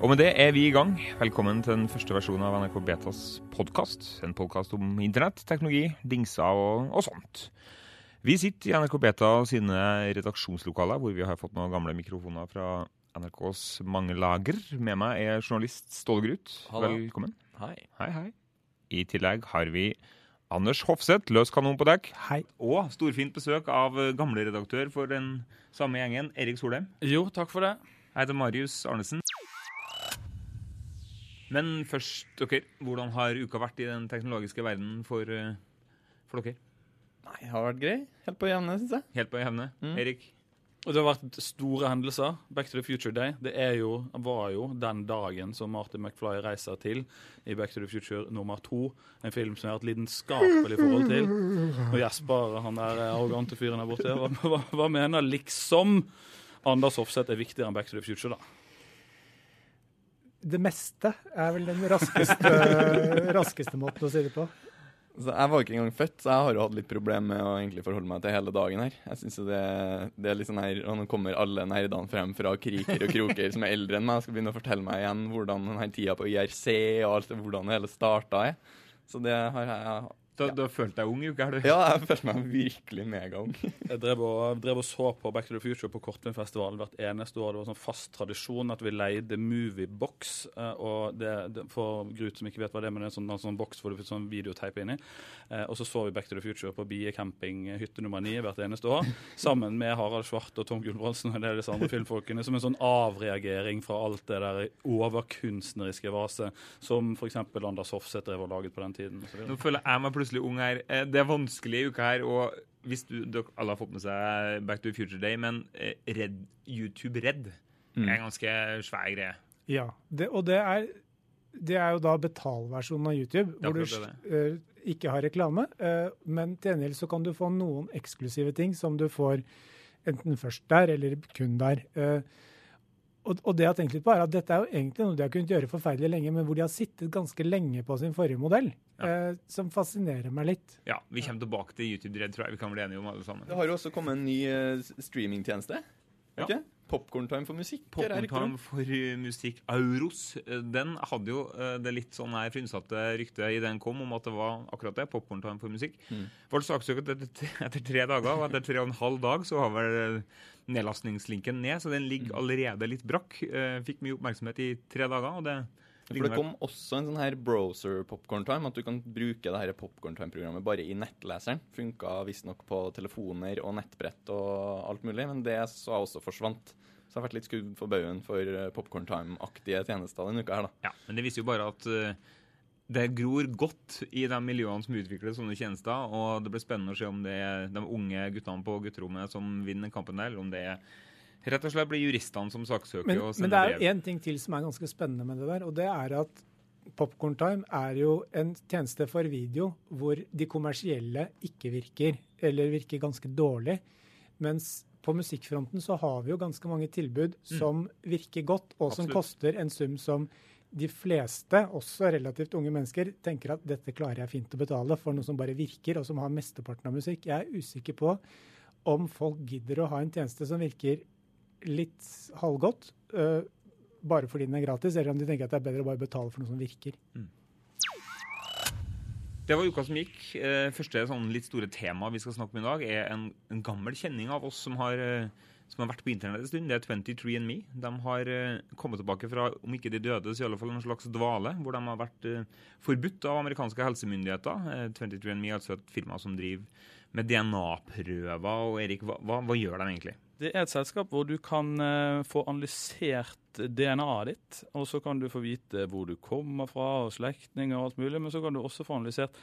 Og med det er vi i gang. Velkommen til den første versjonen av NRK Betas podkast. En podkast om internett, teknologi, dingser og, og, sånt. Vi sitter i NRK Beta sine redaksjonslokaler, hvor vi har fått noen gamle mikrofoner fra NRKs mange lager. Med meg er journalist Ståle Grut. Velkommen. Hei. Hei, hei. I tillegg har vi Anders Hofseth, løs kanon på dekk. Hei. Og storfint besøk av gamle redaktør for den samme gjengen, Erik Solheim. Jo, takk for det. Jeg heter Marius Arnesen. Men først, dere, hvordan har uka vært i den teknologiske verden for, uh, for dere? Nei, det har vært grei. Helt på jevne, syns jeg. Helt på jevne. Mm. Erik? Og Det har vært store hendelser. Back to the Future Day Det jo, var jo den dagen som Martin McFly reiser til i Back to the Future nummer to. En film som jeg har hatt lidenskapelig forhold til. Og Jesper, han der arrogante fyren der borte, hva, hva, hva mener liksom Anders Hofseth er viktigere enn Back to the Future, da? Det meste er vel den raskeste, raskeste måten å si det på. Så jeg var ikke engang født, så jeg har jo hatt litt problemer med å egentlig forholde meg til hele dagen her. Jeg synes det, det er litt sånn her, og Nå kommer alle nerdene frem fra kriker og kroker som er eldre enn meg og skal begynne å fortelle meg igjen hvordan denne tida på IRC og alt, hvordan det hele starta er. Så det har jeg da, ja. da følte deg ung i uka er du? Ja, jeg følte meg virkelig megaung. jeg drev og, drev og, så på Back to the Future på Kortfilmfestivalen hvert eneste år. Det var sånn fast tradisjon at vi leide Moviebox. Eh, og det, det, For Grut som ikke vet hva det er, men det er en sånn, en sånn boks hvor du får sånn videoteip inni. Eh, og så så vi Back to the Future på Bie camping hytte nummer ni hvert eneste år. Sammen med Harald Svart og Tom Gulbrandsen og disse andre filmfolkene. Som en sånn avreagering fra alt det der overkunstneriske vaset som f.eks. Anders Hofseth drev og laget på den tiden. Nå føler jeg meg plutselig plutselig ung her. Eh, det er vanskelig i uka her. og hvis du, dere alle har fått med seg Back to the Future Day, men eh, Red, YouTube Red mm. er en ganske svær greie. Ja, det, og det er, det er, jo da betalversjonen av YouTube, hvor du uh, ikke har reklame. Uh, men til gjengjeld så kan du få noen eksklusive ting som du får enten først der eller kun der. Uh, og, og, det jeg har tenkt litt på er at Dette er jo egentlig noe de har kunnet gjøre forferdelig lenge, men hvor de har sittet ganske lenge på sin forrige modell. Ja. Eh, som fascinerer meg litt. Ja, Vi kommer tilbake til YouTube-redd, tror jeg vi kan bli enige om alle sammen. Det har jo også kommet en ny uh, streamingtjeneste. Ja. Okay? Popkorntime for musikk. Popkorntime for uh, musikk. Auros. Uh, den hadde jo uh, det litt sånn her frynsete ryktet i den kom om at det var akkurat det. Popkorntime for musikk. Mm. Ble saksøkt etter, etter, tre dager, og etter tre og en halv dag så har vel nedlastningslinken ned, så den ligger mm. allerede litt brakk. Eh, fikk mye oppmerksomhet i tre dager. og det for det kom også en sånn her browser popcorn time, at du kan bruke det her popcorn time-programmet bare i nettleseren. Funka visstnok på telefoner og nettbrett og alt mulig, men det så også forsvant. Så jeg har vært litt skudd for baugen for eh, popcorn time-aktige tjenester denne uka her, da. Ja, men det viser jo bare at uh, det gror godt i de miljøene som utvikler sånne tjenester. Og det blir spennende å se om det er de unge guttene på gutterommet som vinner kampen der, eller om det er rett og slett blir juristene som saksøker men, og sender brev. Men det er én ting til som er ganske spennende med det der, og det er at Popcorn Time er jo en tjeneste for video hvor de kommersielle ikke virker, eller virker ganske dårlig. Mens på musikkfronten så har vi jo ganske mange tilbud mm. som virker godt, og som koster en sum som de fleste, også relativt unge mennesker, tenker at dette klarer jeg fint å betale for noe som bare virker, og som har mesteparten av musikk. Jeg er usikker på om folk gidder å ha en tjeneste som virker litt halvgodt, uh, bare fordi den er gratis, eller om de tenker at det er bedre å bare betale for noe som virker. Mm. Det var uka som gikk. Eh, første sånn litt store tema vi skal snakke om i dag, er en, en gammel kjenning av oss som har uh, som har vært på internett en stund, det er 23andMe. De har kommet tilbake fra, om ikke de døde, så i alle fall en slags dvale, hvor de har vært forbudt av amerikanske helsemyndigheter. Uh, 23andMe er altså et firma som driver med DNA-prøver. Og Erik, hva, hva, hva, gjør de egentlig? Det er et selskap hvor du kan uh, få analysert DNA-et ditt, og så kan du få vite hvor du kommer fra, og slektninger og alt mulig, men så kan du også få analysert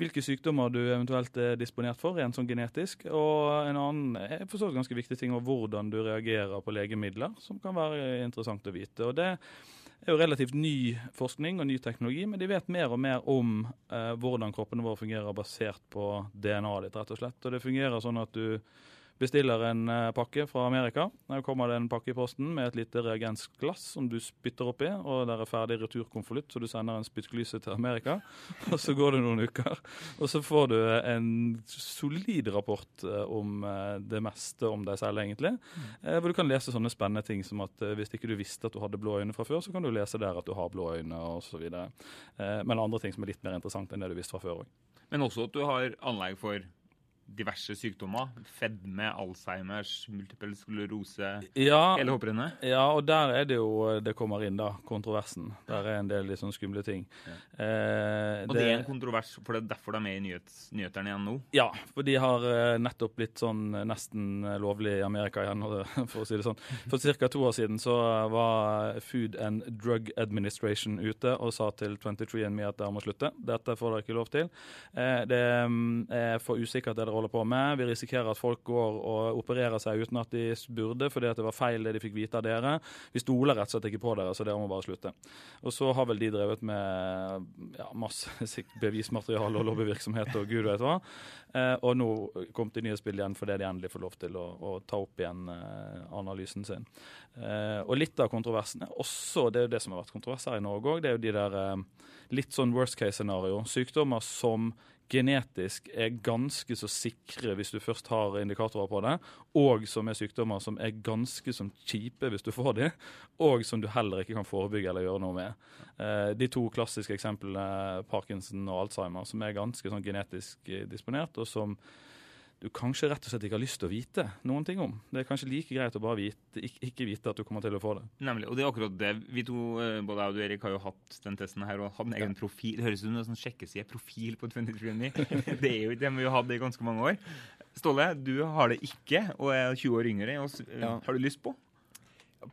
hvilke sykdommer du eventuelt er disponert for, rent sånn genetisk. Og en annen er forstått ganske viktig ting er hvordan du reagerer på legemidler, som kan være interessant å vite. Og det er jo relativt ny forskning og ny teknologi, men de vet mer og mer om eh, hvordan kroppene våre fungerer basert på DNA-et ditt, rett og slett. Og det fungerer sånn at du bestiller en eh, pakke fra Amerika. Der kommer det en pakke i posten med et lite reagensglass som du spytter oppi, og der er ferdig returkonvolutt, så du sender en spyttglyse til Amerika. Og så går det noen uker, og så får du en solid rapport eh, om eh, det meste om deg selv, egentlig. Hvor du kan lese sånne spennende ting som at hvis ikke du visste at du hadde blå øyne fra før, så kan du lese der at du har blå øyne, osv. Men andre ting som er litt mer interessant enn det du visste fra før òg. Men også at du har anlegg for diverse sykdommer. Fedme, Alzheimers, multiple sklerose, ja, hele hopprennet. Ja, og der er det jo det kommer inn, da. Kontroversen. Der er en del litt sånn skumle ting. Ja. Eh, og det, det, er en kontrovers, for det er derfor de er med i nyhets, nyhetene igjen nå? Ja, for de har eh, nettopp blitt sånn eh, nesten lovlig i Amerika igjen, for å si det sånn. For ca. to år siden så var Food and Drug Administration ute og sa til 23andMe at dere må slutte. Dette får dere ikke lov til. Eh, det mm, er for usikkert det dere holder på med. Vi risikerer at folk går og opererer seg uten at de burde, fordi det var feil det de fikk vite av dere. Vi stoler rett og slett ikke på dere, så dere må bare slutte. Og så har vel de drevet med ja, masse bevismateriale og lobbyvirksomhet og gud vet hva. Eh, og nå kom de nye spill igjen fordi de endelig får lov til å, å ta opp igjen eh, analysen sin. Eh, og litt av kontroversen er også, det er jo det som har vært kontroverser i Norge òg, det er jo de der litt sånn worst case-scenario. Sykdommer som genetisk er ganske så sikre hvis du først har indikatorer på det, og som er sykdommer som er ganske så kjipe hvis du får de, og som du heller ikke kan forebygge eller gjøre noe med. Eh, de to klassiske eksemplene, Parkinson og Alzheimer, som er ganske sånn genetisk disponert, og som du kanskje rett og slett ikke har lyst til å vite noen ting om. Det er kanskje like greit å bare vite, ikke, ikke, vite at du kommer til å få det. Nemlig, og det er akkurat det. Vi to, eh, både jeg og du Erik, har jo hatt den testen her og hatt en egen ja. profil. Det høres ut som en sånn sjekkeside. Profil på 23andMe. det er jo ikke det vi har hatt i ganske mange år. Ståle, du har det ikke og er 20 år yngre enn oss. Ja. Har du lyst på?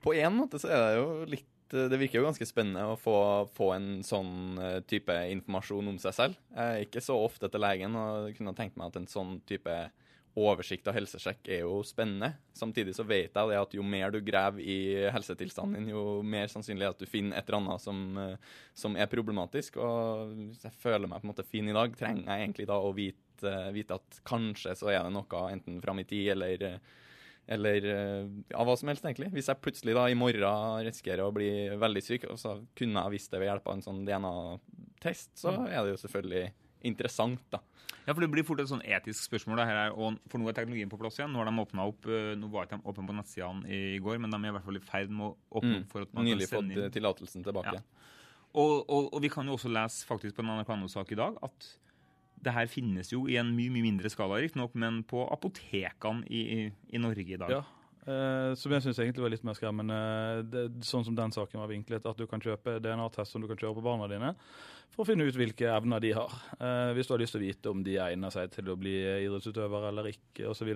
På en måte så er det jo litt det virker jo ganske spennende å få, få, en sånn eh, type informasjon om seg selv. Jeg er ikke så ofte til legen og kunne tenkt meg at en sånn type oversikt og helsesjekk er jo spennende. Samtidig så vet jeg at jo mer du graver i helsetilstanden din, jo mer sannsynlig er at du finner et eller annet som, eh, som, er problematisk. Og hvis jeg føler meg på en måte fin i dag, trenger jeg egentlig da å vite, vite at kanskje så er det noe enten fram i tid eller eller eh, ja, hva som helst, egentlig. Hvis jeg plutselig da i morgen risikerer å bli veldig syk, og så kunne jeg visst det ved hjelp av en sånn DNA-test, så mm. er det jo selvfølgelig interessant, da. Ja, for Det blir fort et sånn etisk spørsmål. Det her, og For nå er teknologien på plass igjen. Nå har de åpna opp, eh, nå var ikke de åpne på nettsidene i går, men de er i hvert fall i ferd med å åpne mm. opp. for at man Nylig kan sende inn. Nylig fått tillatelsen tilbake. Ja. Og, og, og, vi kan jo også lese faktisk på en NRK-sak i dag at det her finnes jo i en mye mye mindre skala, riktignok, men på apotekene i, i, Norge i dag. Ja, eh, som jeg syns egentlig var litt mer skremmende. Det, sånn som den saken var vinklet, at du kan kjøpe DNA-test som du kan kjøre på barna dine, for å finne ut hvilke evner de har. Eh, hvis du har lyst til å vite om de egner seg til å bli idrettsutøver eller ikke, osv.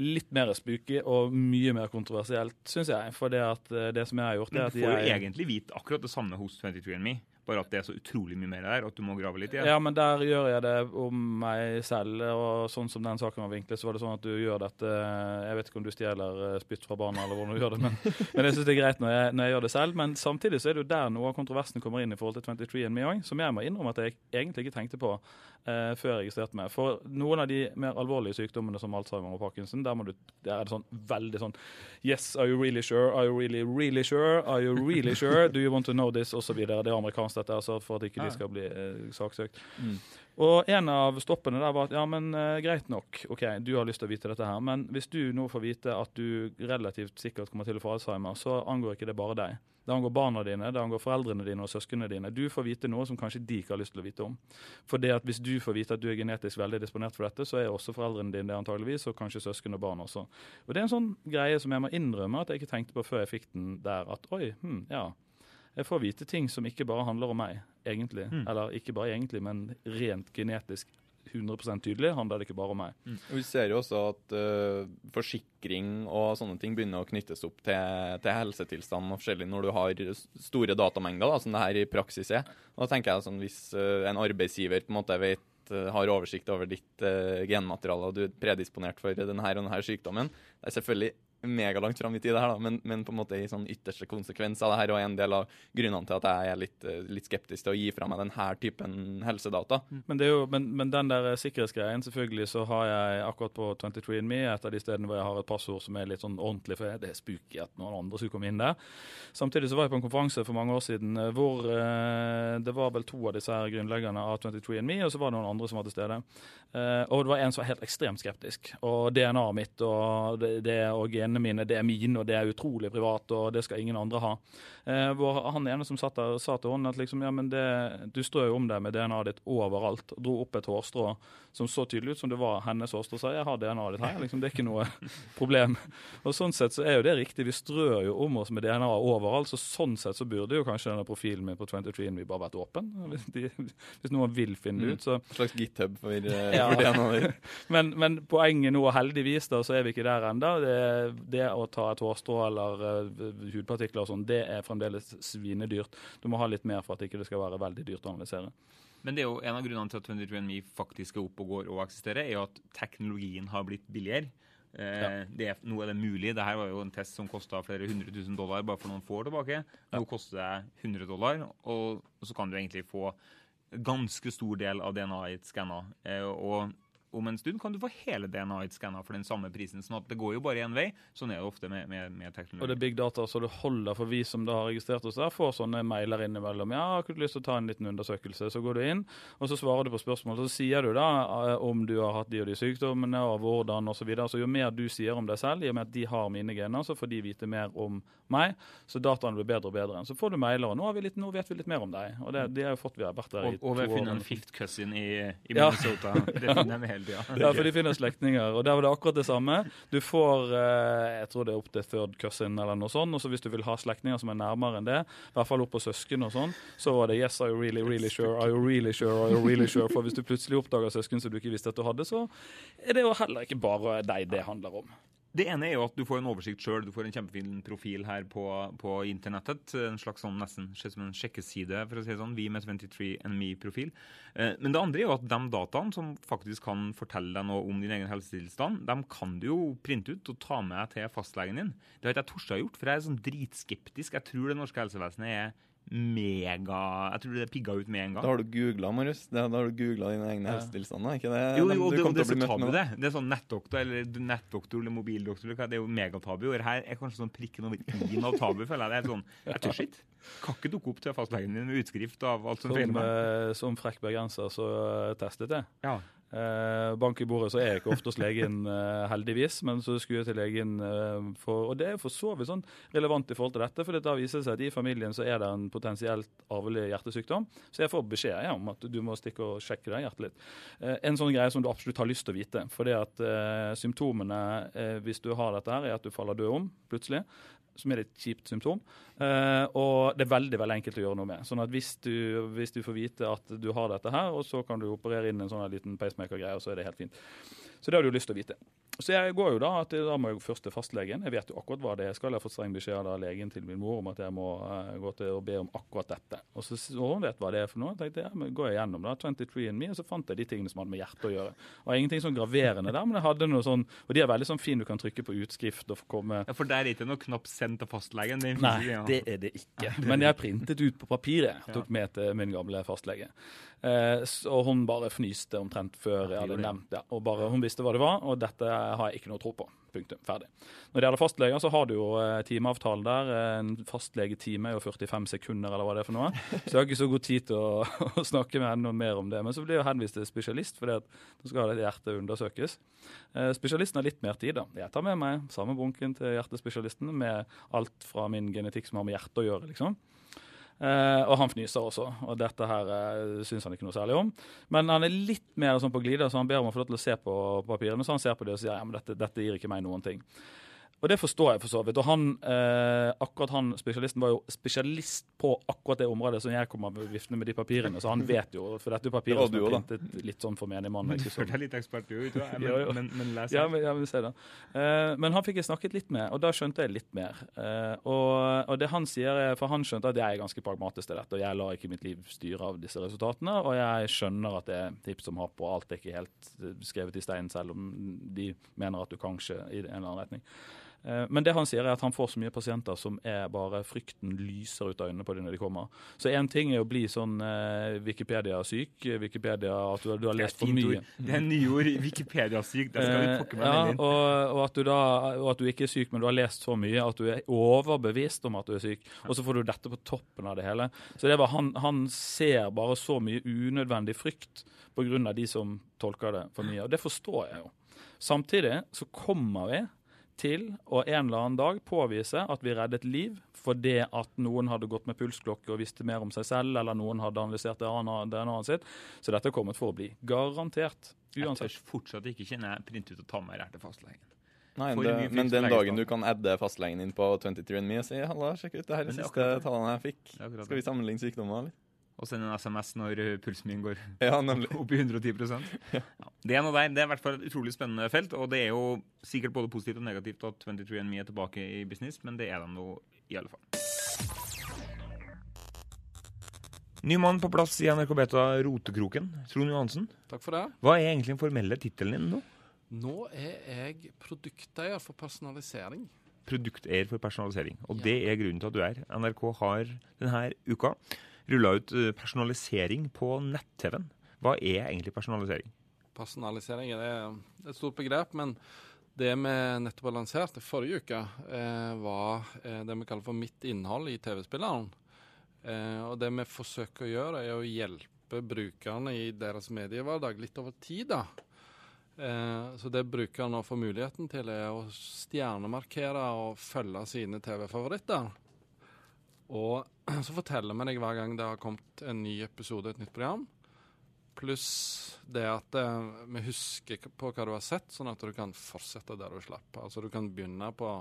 Litt mer spooky og mye mer kontroversielt, syns jeg. For det, at, eh, det som jeg har gjort, er at Men Du får jo egentlig vite akkurat det samme hos 23andMe. Bare at det er så utrolig mye mer der at du må grave litt i det. Ja, men der gjør jeg det om meg selv. Og sånn som den saken var vinklet, så var det sånn at du gjør dette Jeg vet ikke om du stjeler eh, spytt fra barna, eller hvordan du gjør det, men, men jeg syns det er greit når jeg, når jeg, gjør det selv. Men samtidig så er det jo der noe av kontroversen kommer inn i forhold til 23andMe òg, som jeg må innrømme at jeg egentlig ikke tenkte på eh, før jeg registrerte meg. For noen av de mer alvorlige sykdommene som Alzheimer og Parkinson, der, må du, der er det sånn veldig sånn Yes, are you really sure? Are you really, really sure? Are you really sure? Do you want to know this? Og så videre. Det er amerikansk dette, altså, for at ikke de skal bli eh, saksøkt. Mm. Og en av stoppene der var at ja, men uh, greit nok, OK, du har lyst til å vite dette her, men hvis du nå får vite at du relativt sikkert kommer til å få Alzheimer, så angår ikke det bare deg. Det angår barna dine, det angår foreldrene dine og søsknene dine. Du får vite noe som kanskje de ikke har lyst til å vite om. For det at hvis du får vite at du er genetisk veldig disponert for dette, så er også foreldrene dine det antageligvis, og kanskje søsken og barn også. Og det er en sånn greie som jeg må innrømme at jeg ikke tenkte på før jeg fikk den der, at oi, hm, ja. Jeg får vite ting som ikke bare handler om meg, egentlig. Mm. Eller ikke bare egentlig, men rent genetisk 100% tydelig handler det ikke bare om meg. Mm. Vi ser jo også at uh, forsikring og sånne ting begynner å knyttes opp til, til helsetilstanden og forskjellig når du har store datamengder, da, som det her i praksis er. Og da tenker jeg sånn Hvis uh, en arbeidsgiver på en måte vet uh, har oversikt over ditt genmateriale og du er predisponert for denne, og denne sykdommen, det er selvfølgelig megalangt fram i tid, her da, men, men, på en måte i sånn ytterste konsekvens av det her, og en del av grunnene til at jeg er litt, eh, litt skeptisk til å gi fra meg denne typen helsedata. Mm. Men, jo, men, men den der sikkerhetsgreien, selvfølgelig så har jeg akkurat på 23andMe et av de stedene hvor jeg har et passord som er litt sånn ordentlig, for det er spooky at noen andre skulle komme inn der. Samtidig så var jeg på en konferanse for mange år siden eh, hvor eh, det var vel to av disse her grunnleggerne av 23andMe, og så var det noen andre som var til stede. Eh, og det var en som var helt ekstremt skeptisk. Og DNA-et mitt og, det, det, og genene mine, det er mine, og det er utrolig privat, og det skal ingen andre ha. Eh, hvor han ene som satt der, sa til henne at liksom, ja, men det, du strør jo om deg med DNA-et ditt overalt. og Dro opp et hårstrå som så tydelig ut som det var hennes hårstrå. Sa jeg har DNA-et ditt her, liksom, det er ikke noe problem. Og Sånn sett så er jo det riktig. Vi strør jo om oss med DNA overalt, så sånn sett så burde jo kanskje denne profilen min på 23 vi bare vært åpen. Hvis, de, hvis noen vil finne det ut. Så. En slags github for ja. men, men, poenget nå, heldigvis, da, så er vi ikke der ennå. Det, det, å ta et hårstrå eller uh, hudpartikler og sånn, det er fremdeles svinedyrt. Du må ha litt mer for at ikke det skal være veldig dyrt å analysere. Men det er jo en av grunnene til at 23andMe faktisk er oppe og går og eksisterer, er jo at teknologien har blitt billigere. Eh, ja. er, nå er det mulig. Dette var jo en test som kosta flere hundre tusen dollar bare for noen få år tilbake. Nå ja. koster det 100 dollar, og så kan du egentlig få ganske stor del av DNA-et skanna. Eh, og om en stund kan du få hele DNA-et skanna for den samme prisen. sånn at det går jo bare én vei. Sånn er det ofte med, med, med, teknologi. Og det er big data, så det holder for vi som da har registrert oss der, får sånne mailer innimellom. Ja, har ikke lyst til å ta en liten undersøkelse? Så går du inn, og så svarer du på spørsmål. Så sier du da eh, om du har hatt de og de sykdommene, og hvordan osv. Så, videre. så jo mer du sier om deg selv, i og med at de har mine gener, så får de vite mer om meg. Så dataene blir bedre og bedre. Så får du mailer, og nå, vi litt, nå vet vi litt mer om deg. Og det, det har jo fått vi har vært der i og, to år. Og vi har funnet en fifth cousin i, i Minnesota. Ja. det finner vi hele tida. Ja, for de finner slektninger. Og der var det akkurat det samme. Du får eh, jeg tror det er opp til third cousin eller noe sånt. Og så hvis du vil ha slektninger som er nærmere enn det, i hvert fall opp på søsken og sånn, så var det yes, are you really, really sure, are you really sure, are you really sure? For hvis du plutselig oppdager søsken som du ikke visste at du hadde, så er det jo heller ikke bare deg det handler om. Det ene er jo at du får en oversikt sjøl. Du får en kjempefin profil her på, på internettet. En slags sånn nesten som en sjekkeside, for å si det sånn. Vi med 23andMe-profil. Eh, men det andre er jo at de dataene som faktisk kan fortelle deg noe om din egen helsetilstand, de kan du jo printe ut og ta med til fastlegen din. Det har ikke jeg å gjort, for jeg er sånn dritskeptisk. Jeg tror det norske helsevesenet er mega Jeg tror det pigga ut med en gang. Da har du googla, Marius. Da har du googla dine egne ja. helsetilstander. ikke det? Jo, jo, det, det, er tabu, det. Det er sånn nettdoktor eller nettdoktor eller mobildoktor. Det er jo megatabu. Og her er kanskje sånn prikken over i-en av tabu, føler jeg. Det er sånn, Jeg tør ikke. Kan ikke dukke opp til fastlegen din med utskrift av alt som, som feiler meg. Eh, som frekk bergenser så uh, testet jeg. Ja. Eh, bank i bordet så er jeg ikke ofte hos legen, eh, heldigvis. Men så skulle jeg til legen eh, for Og det er for så vidt sånn relevant i forhold til dette. For da viser det seg at i familien så er det en potensielt arvelig hjertesykdom. Så jeg får beskjed ja, om at du må stikke og sjekke deg hjertet litt. Eh, en sånn greie som du absolutt har lyst til å vite. For det at eh, symptomene eh, hvis du har dette her, er at du faller død om plutselig som er et kjipt symptom. Uh, og det er veldig veldig enkelt å gjøre noe med. Sånn at hvis du, hvis du, får vite at du har dette her, og så kan du operere inn en sånn liten pacemaker-greie, og så er det helt fint. Så det har du lyst til å vite. Så jeg går jo da at da må jeg først til fastlegen. Jeg vet jo akkurat hva det er. Skal jeg få streng beskjed av legen til min mor om at jeg må uh, gå til og be om akkurat dette. Og så og hun vet hva det er for noe. Jeg tenkte, ja, men går jeg gjennom da, 23andMe, og så fant jeg de tingene som hadde med hjertet å gjøre. Og ingenting sånn graverende der, men jeg hadde noe sånn Og de er veldig sånn fine, du kan trykke på utskrift og komme Ja, For der er ikke noe knapp sendt til fastlegen'? Det Nei, det er det ikke. Men jeg printet ut på papiret. Tok med til min gamle fastlege. Eh, og hun bare fnyste omtrent før jeg hadde nevnt det. Og bare hun visste hva det var, og dette har jeg ikke noe tro på. Punktum. Ferdig. Når det gjelder fastleger, så har du jo eh, timeavtale der. En fastlegetime er jo 45 sekunder, eller hva det er for noe. Så jeg har ikke så god tid til å, å snakke med henne noe mer om det. Men så blir jeg henvist til spesialist, for da skal hjertet undersøkes. Eh, spesialisten har litt mer tid, da. Jeg tar med meg samme bunken til hjertespesialisten med alt fra min genetikk som har med hjertet å gjøre, liksom. Uh, og han fnyser også, og dette her uh, syns han ikke noe særlig om. Men han er litt mer sånn på glida, så han ber om å få lov til å se på papirene. Så han ser på det og sier ja, men dette, dette gir ikke meg noen ting. Og det forstår jeg for så vidt. Og han, eh, akkurat han spesialisten var jo spesialist på akkurat det området som jeg kommer viftende med de papirene, så han vet jo For dette er papirer som er printet litt sånn for menig mann. Men Du føler deg litt ekspert, du, ikke men, men, men les ja, men, ja, men, se da. Eh, men han fikk jeg snakket litt med, og da skjønte jeg litt mer. Eh, og, og, det han sier, er, for han skjønte at jeg er ganske pragmatisk til dette, og jeg lar ikke mitt liv styre av disse resultatene, og jeg skjønner at det er tips som har på alt er ikke helt skrevet i stein, selv om de mener at du kanskje i en eller annen retning. Eh, men det han sier er at han får så mye pasienter som er bare frykten lyser ut av øynene på dem når de kommer. Så én ting er å bli sånn eh, Wikipedia-syk, Wikipedia at du, du har lest for mye. Det er nyord. Wikipedia-syk. Det skal vi Eh, pokker meg ja, veldig inn. og, og, at da, og at du ikke er syk, men du har lest så mye at du er overbevist om at du er syk. Og så får du dette på toppen av det hele. Så det var, han, han ser bare så mye unødvendig frykt pga. de som tolker det for mye. Og det forstår jeg jo. Samtidig så kommer vi til å en eller annen dag påvise at vi reddet liv fordi at noen hadde gått med pulsklokke og visste mer om seg selv, eller noen hadde analysert DNA-et sitt. Så dette er kommet for å bli. Garantert. Uansett. Jeg tør fortsatt ikke kjenne print ut og ta med her til fastlegen. Nei, det, men den dagen du kan adde fastlegen din på 23andMe og si halla, sjekk ut det her er det siste tallene jeg fikk. Skal vi sammenligne sykdommer, eller? Og sende en SMS når uh, pulsen min går Ja, opp i 110 ja. Det er noe der. Det er i hvert fall et utrolig spennende felt, og det er jo sikkert både positivt og negativt at 23andMe er tilbake i business, men det er de nå i alle fall. Ny mann på plass i NRK Beta Rotekroken. Trond Johansen, Takk for det. hva er egentlig den formelle tittelen din nå? Nå er jeg produkteier for personalisering. Produkteier for personalisering. Og Ja. det er grunnen til at du er. NRK har denne uka rulla ut eh, personalisering på nett-TV-en. Hva er egentlig personalisering? Personalisering er er et stort begrep, men det vi nettopp har lansert i forrige uke, eh, var eh, det vi kaller for mitt innhold i TV-spilleren. Eh, og det vi forsøker å gjøre, er å hjelpe brukerne i deres mediehverdag litt over tid. da. Eh, så det brukerne får muligheten til, er å stjernemarkere og følge sine TV-favoritter. Og så forteller vi deg hver gang det har kommet en ny episode, et nytt program. Pluss det at eh, vi husker på hva du har sett, sånn at du kan fortsette der du slapp. Altså du kan begynne på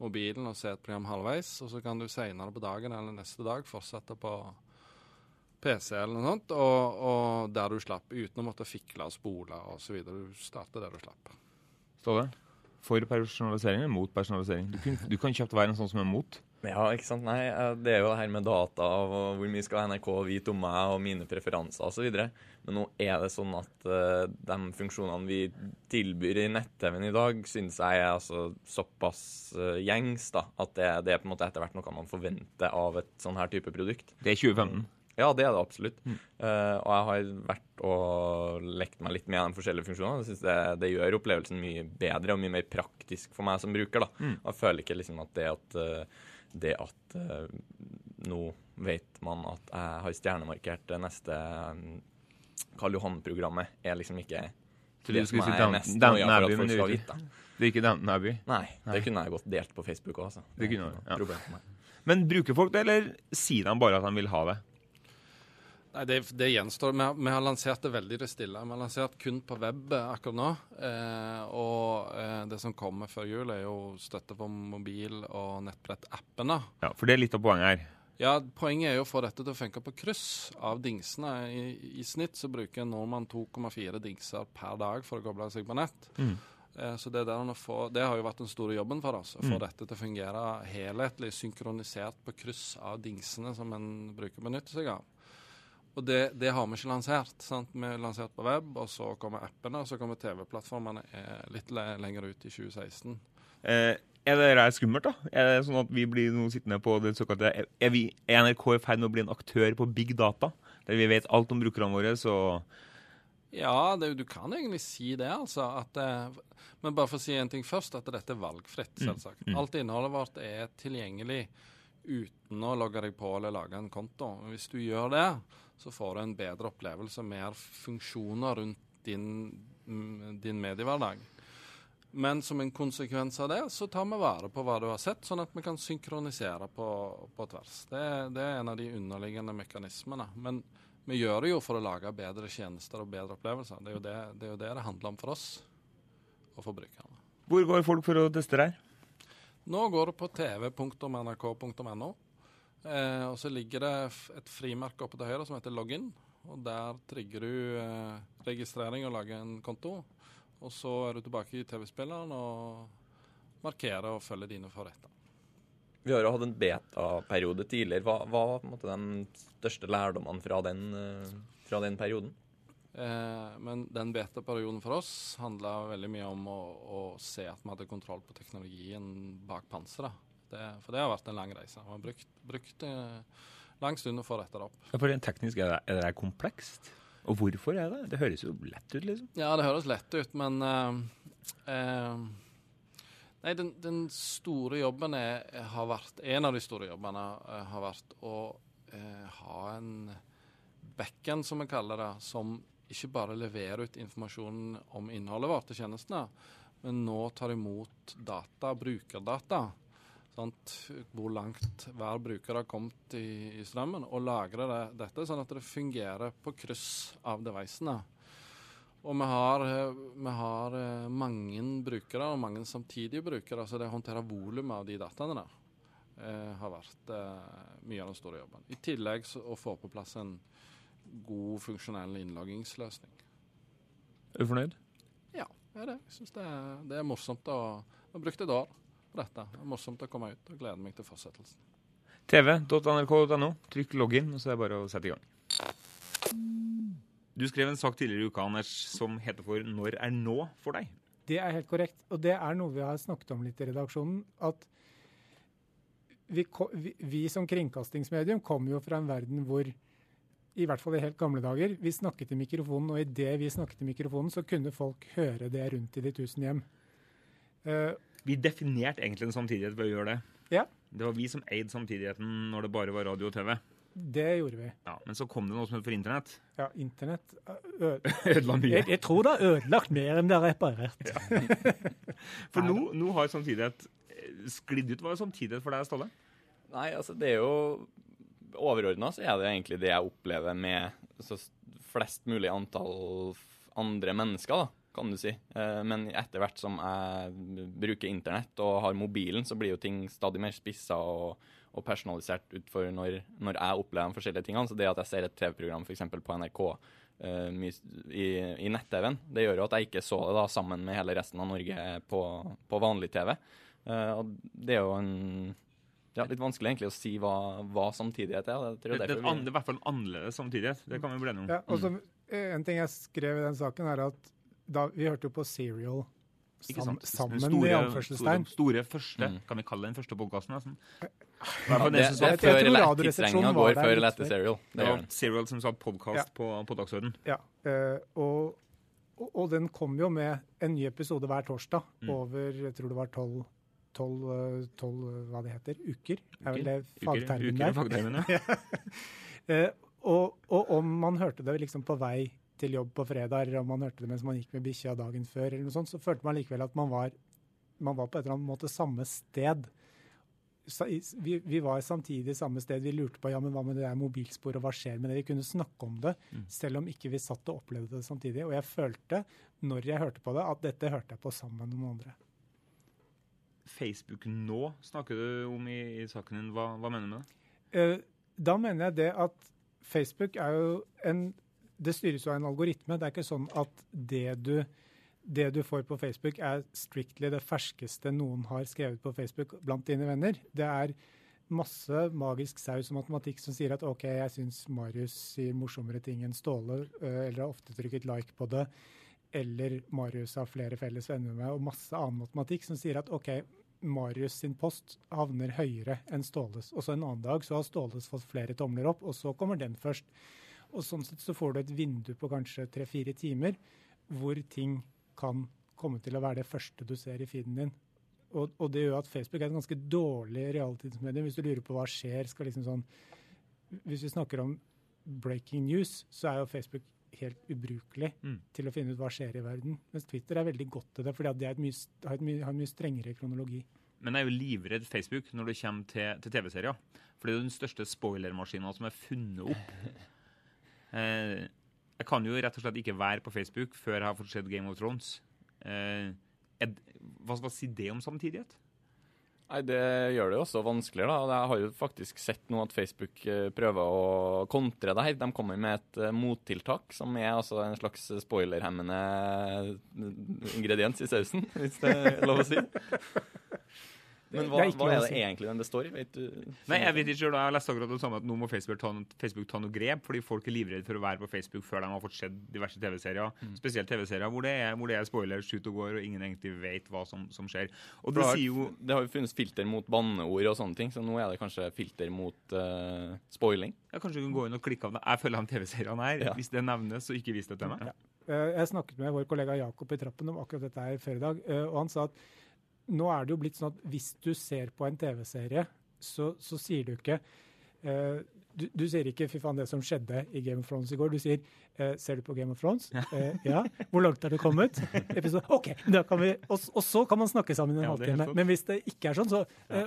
mobilen og se et program halvveis, og så kan du senere på dagen eller neste dag fortsette på PC eller noe sånt, og, og der du slapp, uten å måtte fikle og spole osv. Du starter der du slapp. Ståle? For personalisering eller mot personalisering? Du, kun, du kan kjapt være en sånn som er mot. Ja, ikke sant. Nei, det er jo det her med data og hvor mye skal NRK vite om meg og mine preferanser osv. Men nå er det sånn at uh, de funksjonene vi tilbyr i nett-TV-en i dag, syns jeg er altså såpass uh, gjengs da, at det, det er på en måte etter hvert noe man forventer av et sånn her type produkt. Det er 2015. Ja, det er det absolutt. Eh, og jeg har vært og lekt meg litt med de forskjellige funksjonene. Jeg synes det, det gjør opplevelsen mye bedre og mye mer praktisk for meg som bruker. da. Mm. Jeg føler ikke liksom at det at, eh, det at eh, nå vet man at jeg har stjernemarkert det neste um, Karl Johan-programmet, er liksom ikke Så du det som er mest noia for at folk det skal vite. Det er ikke Downton Abbey. Nei, Nei. det kunne jeg godt delt på Facebook òg, altså. Det kunne ikke noe ja. Men bruker folk det, eller sier de bare at de vil ha det? Nei, det, det gjenstår. Vi har, vi har lansert det veldig det stille. Vi har lansert kun på web akkurat nå. Eh, og eh, det som kommer før jul, er jo støtte for mobil- og nettbrett-appene. Ja, For det er litt av poenget her. Ja, Poenget er jo å få dette til å funke på kryss av dingsene. I, I snitt så bruker en nordmann 2,4 dingser per dag for å koble seg på nett. Mm. Eh, så det, få, det har jo vært den store jobben for oss. Å få Mm. dette til å fungere helhetlig, synkronisert på kryss av dingsene som en bruker å benytte seg av. Og det, det har vi ikke lansert. sant? Vi har lansert på web, og så kommer appene, og så kommer TV-plattformene eh, litt le lenger ut i 2016. Eh, er det her skummelt, da? Er det sånn at vi blir nå sittende på det såkalte Er, vi, er NRK i ferd med å bli en aktør på big data? Der vi vet alt om brukerne våre, så Ja, det, du kan egentlig si det, altså. At, eh, men bare for å si en ting først, at dette er valgfritt, selvsagt. mm. Alt innholdet vårt er tilgjengelig uten å logge deg på eller lage en konto. Hvis du gjør det, så får du en bedre opplevelse, mer funksjoner rundt din, mm, din mediehverdag. Men som en konsekvens av det, så tar vi vare på hva du har sett, sånn at vi kan synkronisere på, på tvers. Det, det er en av de underliggende mekanismene. Men vi gjør det jo for å lage bedre tjenester og bedre opplevelser. Det er jo det det, er jo det, det handler om for oss og for brukerne. Hvor går folk for å teste det her? Nå går det på tv.nrk.no. Eh, og så ligger det et frimerke oppe til høyre som heter login. Og der trigger du eh, registrering og lager en konto. Og så er du tilbake i TV-spilleren og markerer og følger dine forretter. Vi har jo hatt en beta-periode tidligere. Hva, var den de største lærdommene fra den, eh, fra den perioden? Eh, men den beta-perioden for oss handla veldig mye om å, å, se at vi hadde kontroll på teknologien bak panseret. Det, for det har vært en lang reise. Vi har brukt, brukt eh, lang stund å få dette opp. Ja, for teknisk er det, er det komplekst? Og hvorfor er det? Det høres jo lett ut, liksom. Ja, det høres lett ut, men eh, eh, Nei, den, den, store jobben er, har vært En av de store jobbene uh, har vært å ha en backend, som vi kaller det, som ikke bare leverer ut informasjon om innholdet vårt til tjenestene, men nå tar imot data, brukerdata Sant? Hvor langt hver bruker har kommet i, i strømmen, og lagrer det, dette sånn at det fungerer på kryss av devicene. Og vi har, vi har, eh, mange brukere og mange samtidige brukere, så det å håndtere volumet av de dataene der eh, har vært eh, mye av den store jobben. I tillegg så, å få på plass en god, funksjonell innloggingsløsning. Er du fornøyd? Ja, jeg er det. Jeg syns det, det, er morsomt å ha brukt et år på dette. Det er morsomt å komme ut, og gleder meg til fortsettelsen. tv.nrk.no. Trykk login, og så er det bare å sette i gang. Du skrev en sak tidligere i uka Anders, som heter for 'Når er nå?' for deg. Det er helt korrekt. Og det er noe vi har snakket om litt i redaksjonen. At vi, vi, vi som kringkastingsmedium kommer jo fra en verden hvor i hvert fall i helt gamle dager, vi snakket i mikrofonen, og idet vi snakket i mikrofonen, så kunne folk høre det rundt i de tusen hjem. Uh, vi definerte egentlig en samtidighet ved å gjøre det. Ja. Det var vi som eide samtidigheten når det bare var radio og TV. Det gjorde vi. Ja, Men så kom det noe som het for internett. Ja, internett Ødela mye. Jeg, jeg, tror det har ødelagt mer enn det har reparert. Ja. For nå, nå, har samtidighet eh, sklidd ut. Hva er samtidighet for deg, Ståle? Nei, altså det er jo Overordna så er det egentlig det jeg opplever med flest mulig antall andre mennesker. da kan du si. Eh, men etter hvert som jeg bruker internett og har mobilen, så blir jo ting stadig mer spissa og, og, personalisert ut for når, når, jeg opplever de forskjellige tingene. Så det at jeg ser et TV-program f.eks. på NRK uh, i, i nett-TV-en, det gjør jo at jeg ikke så det da sammen med hele resten av Norge på, på vanlig TV. Eh, og det er jo en ja, litt vanskelig egentlig å si hva, hva samtidighet er. Det, det, det, er i hvert fall en annerledes samtidighet. Det kan vi bli enige om. Ja, og så, En ting jeg skrev i den saken, er at da, vi hørte jo på Serial sam, sammen, store, i anførselstegn. Store, store, første, mm. kan vi kalle den første podkasten? Altså. Ja, det, det, det, er før tidsregninga går før eller etter Serial. Det var Serial som sa podkast ja. på, på dagsordenen. Ja, uh, og, og, og, den kom jo med en ny episode hver torsdag mm. over jeg tror det var tolv tolv, hva det heter, uker. Er vel det fagtermen der? Uker, fagtermen, ja. uh, og, og om man hørte det liksom på vei til jobb på fredag, eller om man hørte det mens man gikk med bikkja dagen før, eller noe sånt, så følte man likevel at man var, man var på et eller annet måte samme sted. Vi, vi, var samtidig samme sted. Vi lurte på ja, men hva med det der mobilsporet, hva skjer med det? Vi kunne snakke om det, mm. selv om ikke vi satt og opplevde det samtidig. Og jeg følte, når jeg hørte på det, at dette hørte jeg på sammen med noen andre. Facebook nå snakker du om i, i saken din. Hva, hva, mener du med det? Uh, da mener jeg det at Facebook er jo en det styres jo av en algoritme. Det er ikke sånn at det du, det du får på Facebook, er strictly det ferskeste noen har skrevet på Facebook blant dine venner. Det er masse magisk saus og matematikk som sier at OK, jeg syns Marius sier morsommere ting enn Ståle, øh, eller har ofte trykket like på det, eller Marius har flere felles venner med og masse annen matematikk som sier at OK, Marius sin post havner høyere enn Ståles. Og så en annen dag så har Ståles fått flere tomler opp, og så kommer den først. Og sånn sett så får du et vindu på kanskje tre-fire timer hvor ting kan komme til å være det første du ser i feeden din. Og, og det gjør at Facebook er et ganske dårlig realtidsmedium. Hvis du lurer på hva skjer, skal liksom sånn Hvis vi snakker om breaking news, så er jo Facebook helt ubrukelig mm. til å finne ut hva skjer i verden. Mens Twitter er veldig godt til det, fordi det mye, har, et mye, har en mye strengere kronologi. Men jeg er jo livredd Facebook når det kommer til, til TV-serier. For det er den største spoilermaskinen som er funnet opp. Eh, jeg kan jo rett og slett ikke være på Facebook før jeg har fått sett Game of Thrones. Eh, hva skal si det om samtidighet? Nei, Det gjør det jo også vanskeligere. da. Jeg har jo faktisk sett nå at Facebook eh, prøver å kontre det her. De kommer med et mottiltak, som er altså en slags spoilerhemmende ingrediens i sausen, hvis det er lov å si. Men Det hva, er hva er det si. egentlig den det står i? Vet du? Nei, jeg vet ikke jeg Jeg leste akkurat det samme at nå må Facebook ta, Facebook ta noe grep, fordi folk er livredde for å være på Facebook før de har fått sett diverse TV-serier. Mm. Spesielt TV-serier hvor, det hvor det er spoilers ut og går, og ingen egentlig vet hva som, som skjer. Og det det, har, sier jo det har jo funnes filter mot banneord og sånne ting, så nå er det kanskje filter mot uh, spoiling. ja, Kanskje du kan gå inn og klikke av det. Jeg følger de TV-seriene her. Ja. Hvis det nevnes, så ikke vis det til meg. Ja. Jeg snakket med vår kollega Jakob i trappen om akkurat dette her før i dag, eh, og han sa at nå er det jo blitt sånn at hvis du ser på en TV-serie, så, så sier du ikke uh, du, du sier ikke 'fy faen, det som skjedde i Game of Thrones i går'. Du sier uh, 'ser du på Game of Thrones'? Eh, ja. Hvor langt har du kommet? Episode, OK, vi, og, og så kan man snakke sammen i en Ja, er halvtime. Men hvis det ikke er sånn, så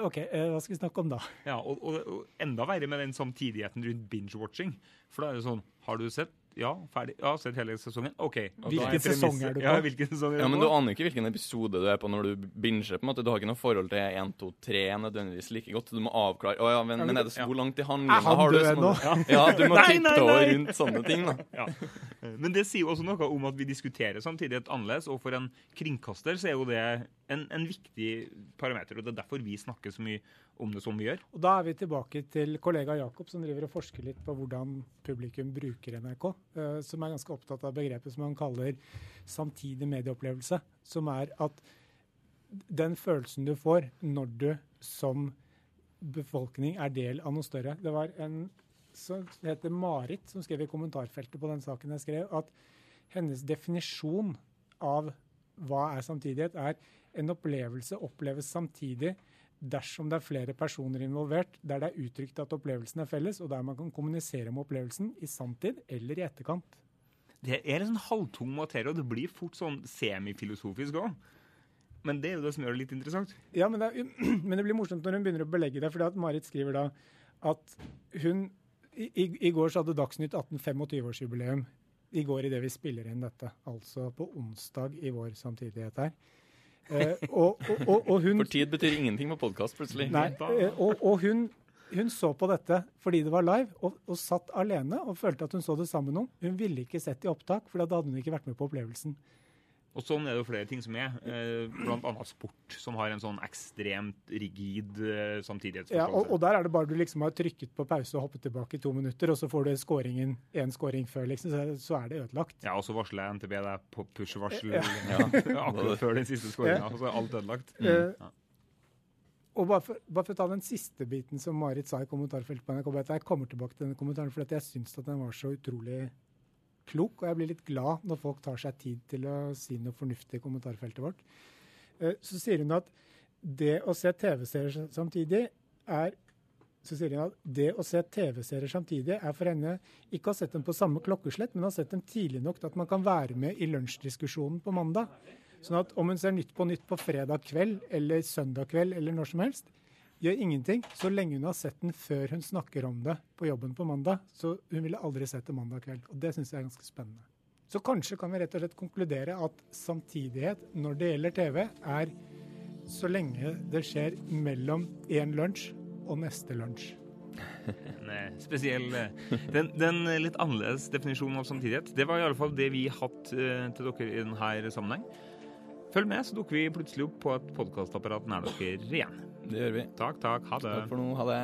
OK, hva skal vi snakke om da? Ja, og, og, og enda verre med den samtidigheten rundt binge-watching. For da er det sånn Har du sett? Ja, ferdig. Ja, sett hele sesongen? OK. Hvilken sesong er du på? Ja, hvilken sesong er Ja, Men du aner ikke hvilken episode du er på når du binger. på en måte. Du har ikke noe forhold til 1, 2, 3 nødvendigvis like godt. Du må avklare Å ja, men, men er det så langt i Er handlinga? han Har du død sånne- nå? Ja, du må over rundt sånne ting, da. Ja. Men det sier jo også noe om at vi diskuterer samtidig et annerledes, og for en kringkaster så er jo det en, en viktig parameter. og Det er derfor vi snakker så mye om det som vi gjør. Og Da er vi tilbake til kollega Jakob, som driver og forsker litt på hvordan publikum bruker NRK. Uh, som er ganske opptatt av begrepet som han kaller samtidig medieopplevelse. Som er at den følelsen du får når du som befolkning er del av noe større. Det var en som heter Marit, som skrev i kommentarfeltet på den saken jeg skrev, at hennes definisjon av hva er samtidighet, er en opplevelse oppleves samtidig dersom det er flere personer involvert, der det er uttrykt at opplevelsen er felles, og der man kan kommunisere om opplevelsen i sanntid eller i etterkant. Det er en sånn halvtung materie, og det blir fort sånn semifilosofisk òg. Men det er jo det som gjør det litt interessant. Ja, men det, er, men det blir morsomt når hun begynner å belegge det, fordi at Marit skriver da at hun I, i- i går så hadde Dagsnytt 18 25-årsjubileum. I går idet vi spiller inn dette, altså på onsdag i vår samtidighet her. Eh, og, og, og, hun For tid betyr ingenting på podkast, plutselig. Nei, eh, og, og hun, hun så på dette fordi det var live, og, og satt alene og følte at hun så det sammen med noen. Hun ville ikke sett i opptak, for da hadde hun ikke vært med på opplevelsen. Og sånn er det jo flere ting som er. Bl.a. blant annet sport, som har en sånn ekstremt rigid samtidighetsforståelse. Ja, og, og der er det bare du liksom har trykket på pause og hoppet tilbake i to minutter, og så får du scoringen, én scoring før, liksom, så, så er det ødelagt. Ja, og så varsler jeg NTB deg på push-varsel Ja. ja. akkurat før den siste skåringa, og så er alt ødelagt. Mm. Ja. Og bare for, bare for å ta den siste biten som Marit sa i kommentarfeltet på NRK, at jeg kommer tilbake til denne kommentaren, for at jeg syns at den var så utrolig klok, og jeg blir litt glad når folk tar seg tid til å si noe fornuftig i kommentarfeltet vårt. Eh, Så sier hun at det å se TV-serier samtidig er så sier hun at det å se TV-serier samtidig er for henne ikke å ha sett dem på samme klokkeslett, men å ha sett dem tidlig nok til at man kan være med i lunsjdiskusjonen på mandag. Sånn at om hun ser Nytt på Nytt på fredag kveld eller søndag kveld eller når som helst, gjør ingenting så lenge hun har sett den før hun snakker om det på jobben på mandag. Så hun ville aldri sett det mandag kveld. Og det syns jeg er ganske spennende. Så kanskje kan vi rett og slett konkludere at samtidighet når det gjelder TV, er så lenge det skjer mellom én lunsj og neste lunsj. En eh, spesiell eh, den, den litt annerledes definisjonen av samtidighet. Det var i alle fall det vi hatt eh, til dere i denne sammenheng. Følg med, så dukker vi plutselig opp på et podkastapparat nær dere igjen. Det gjør vi. Takk, takk. Ha det. Takk for nå. Ha det.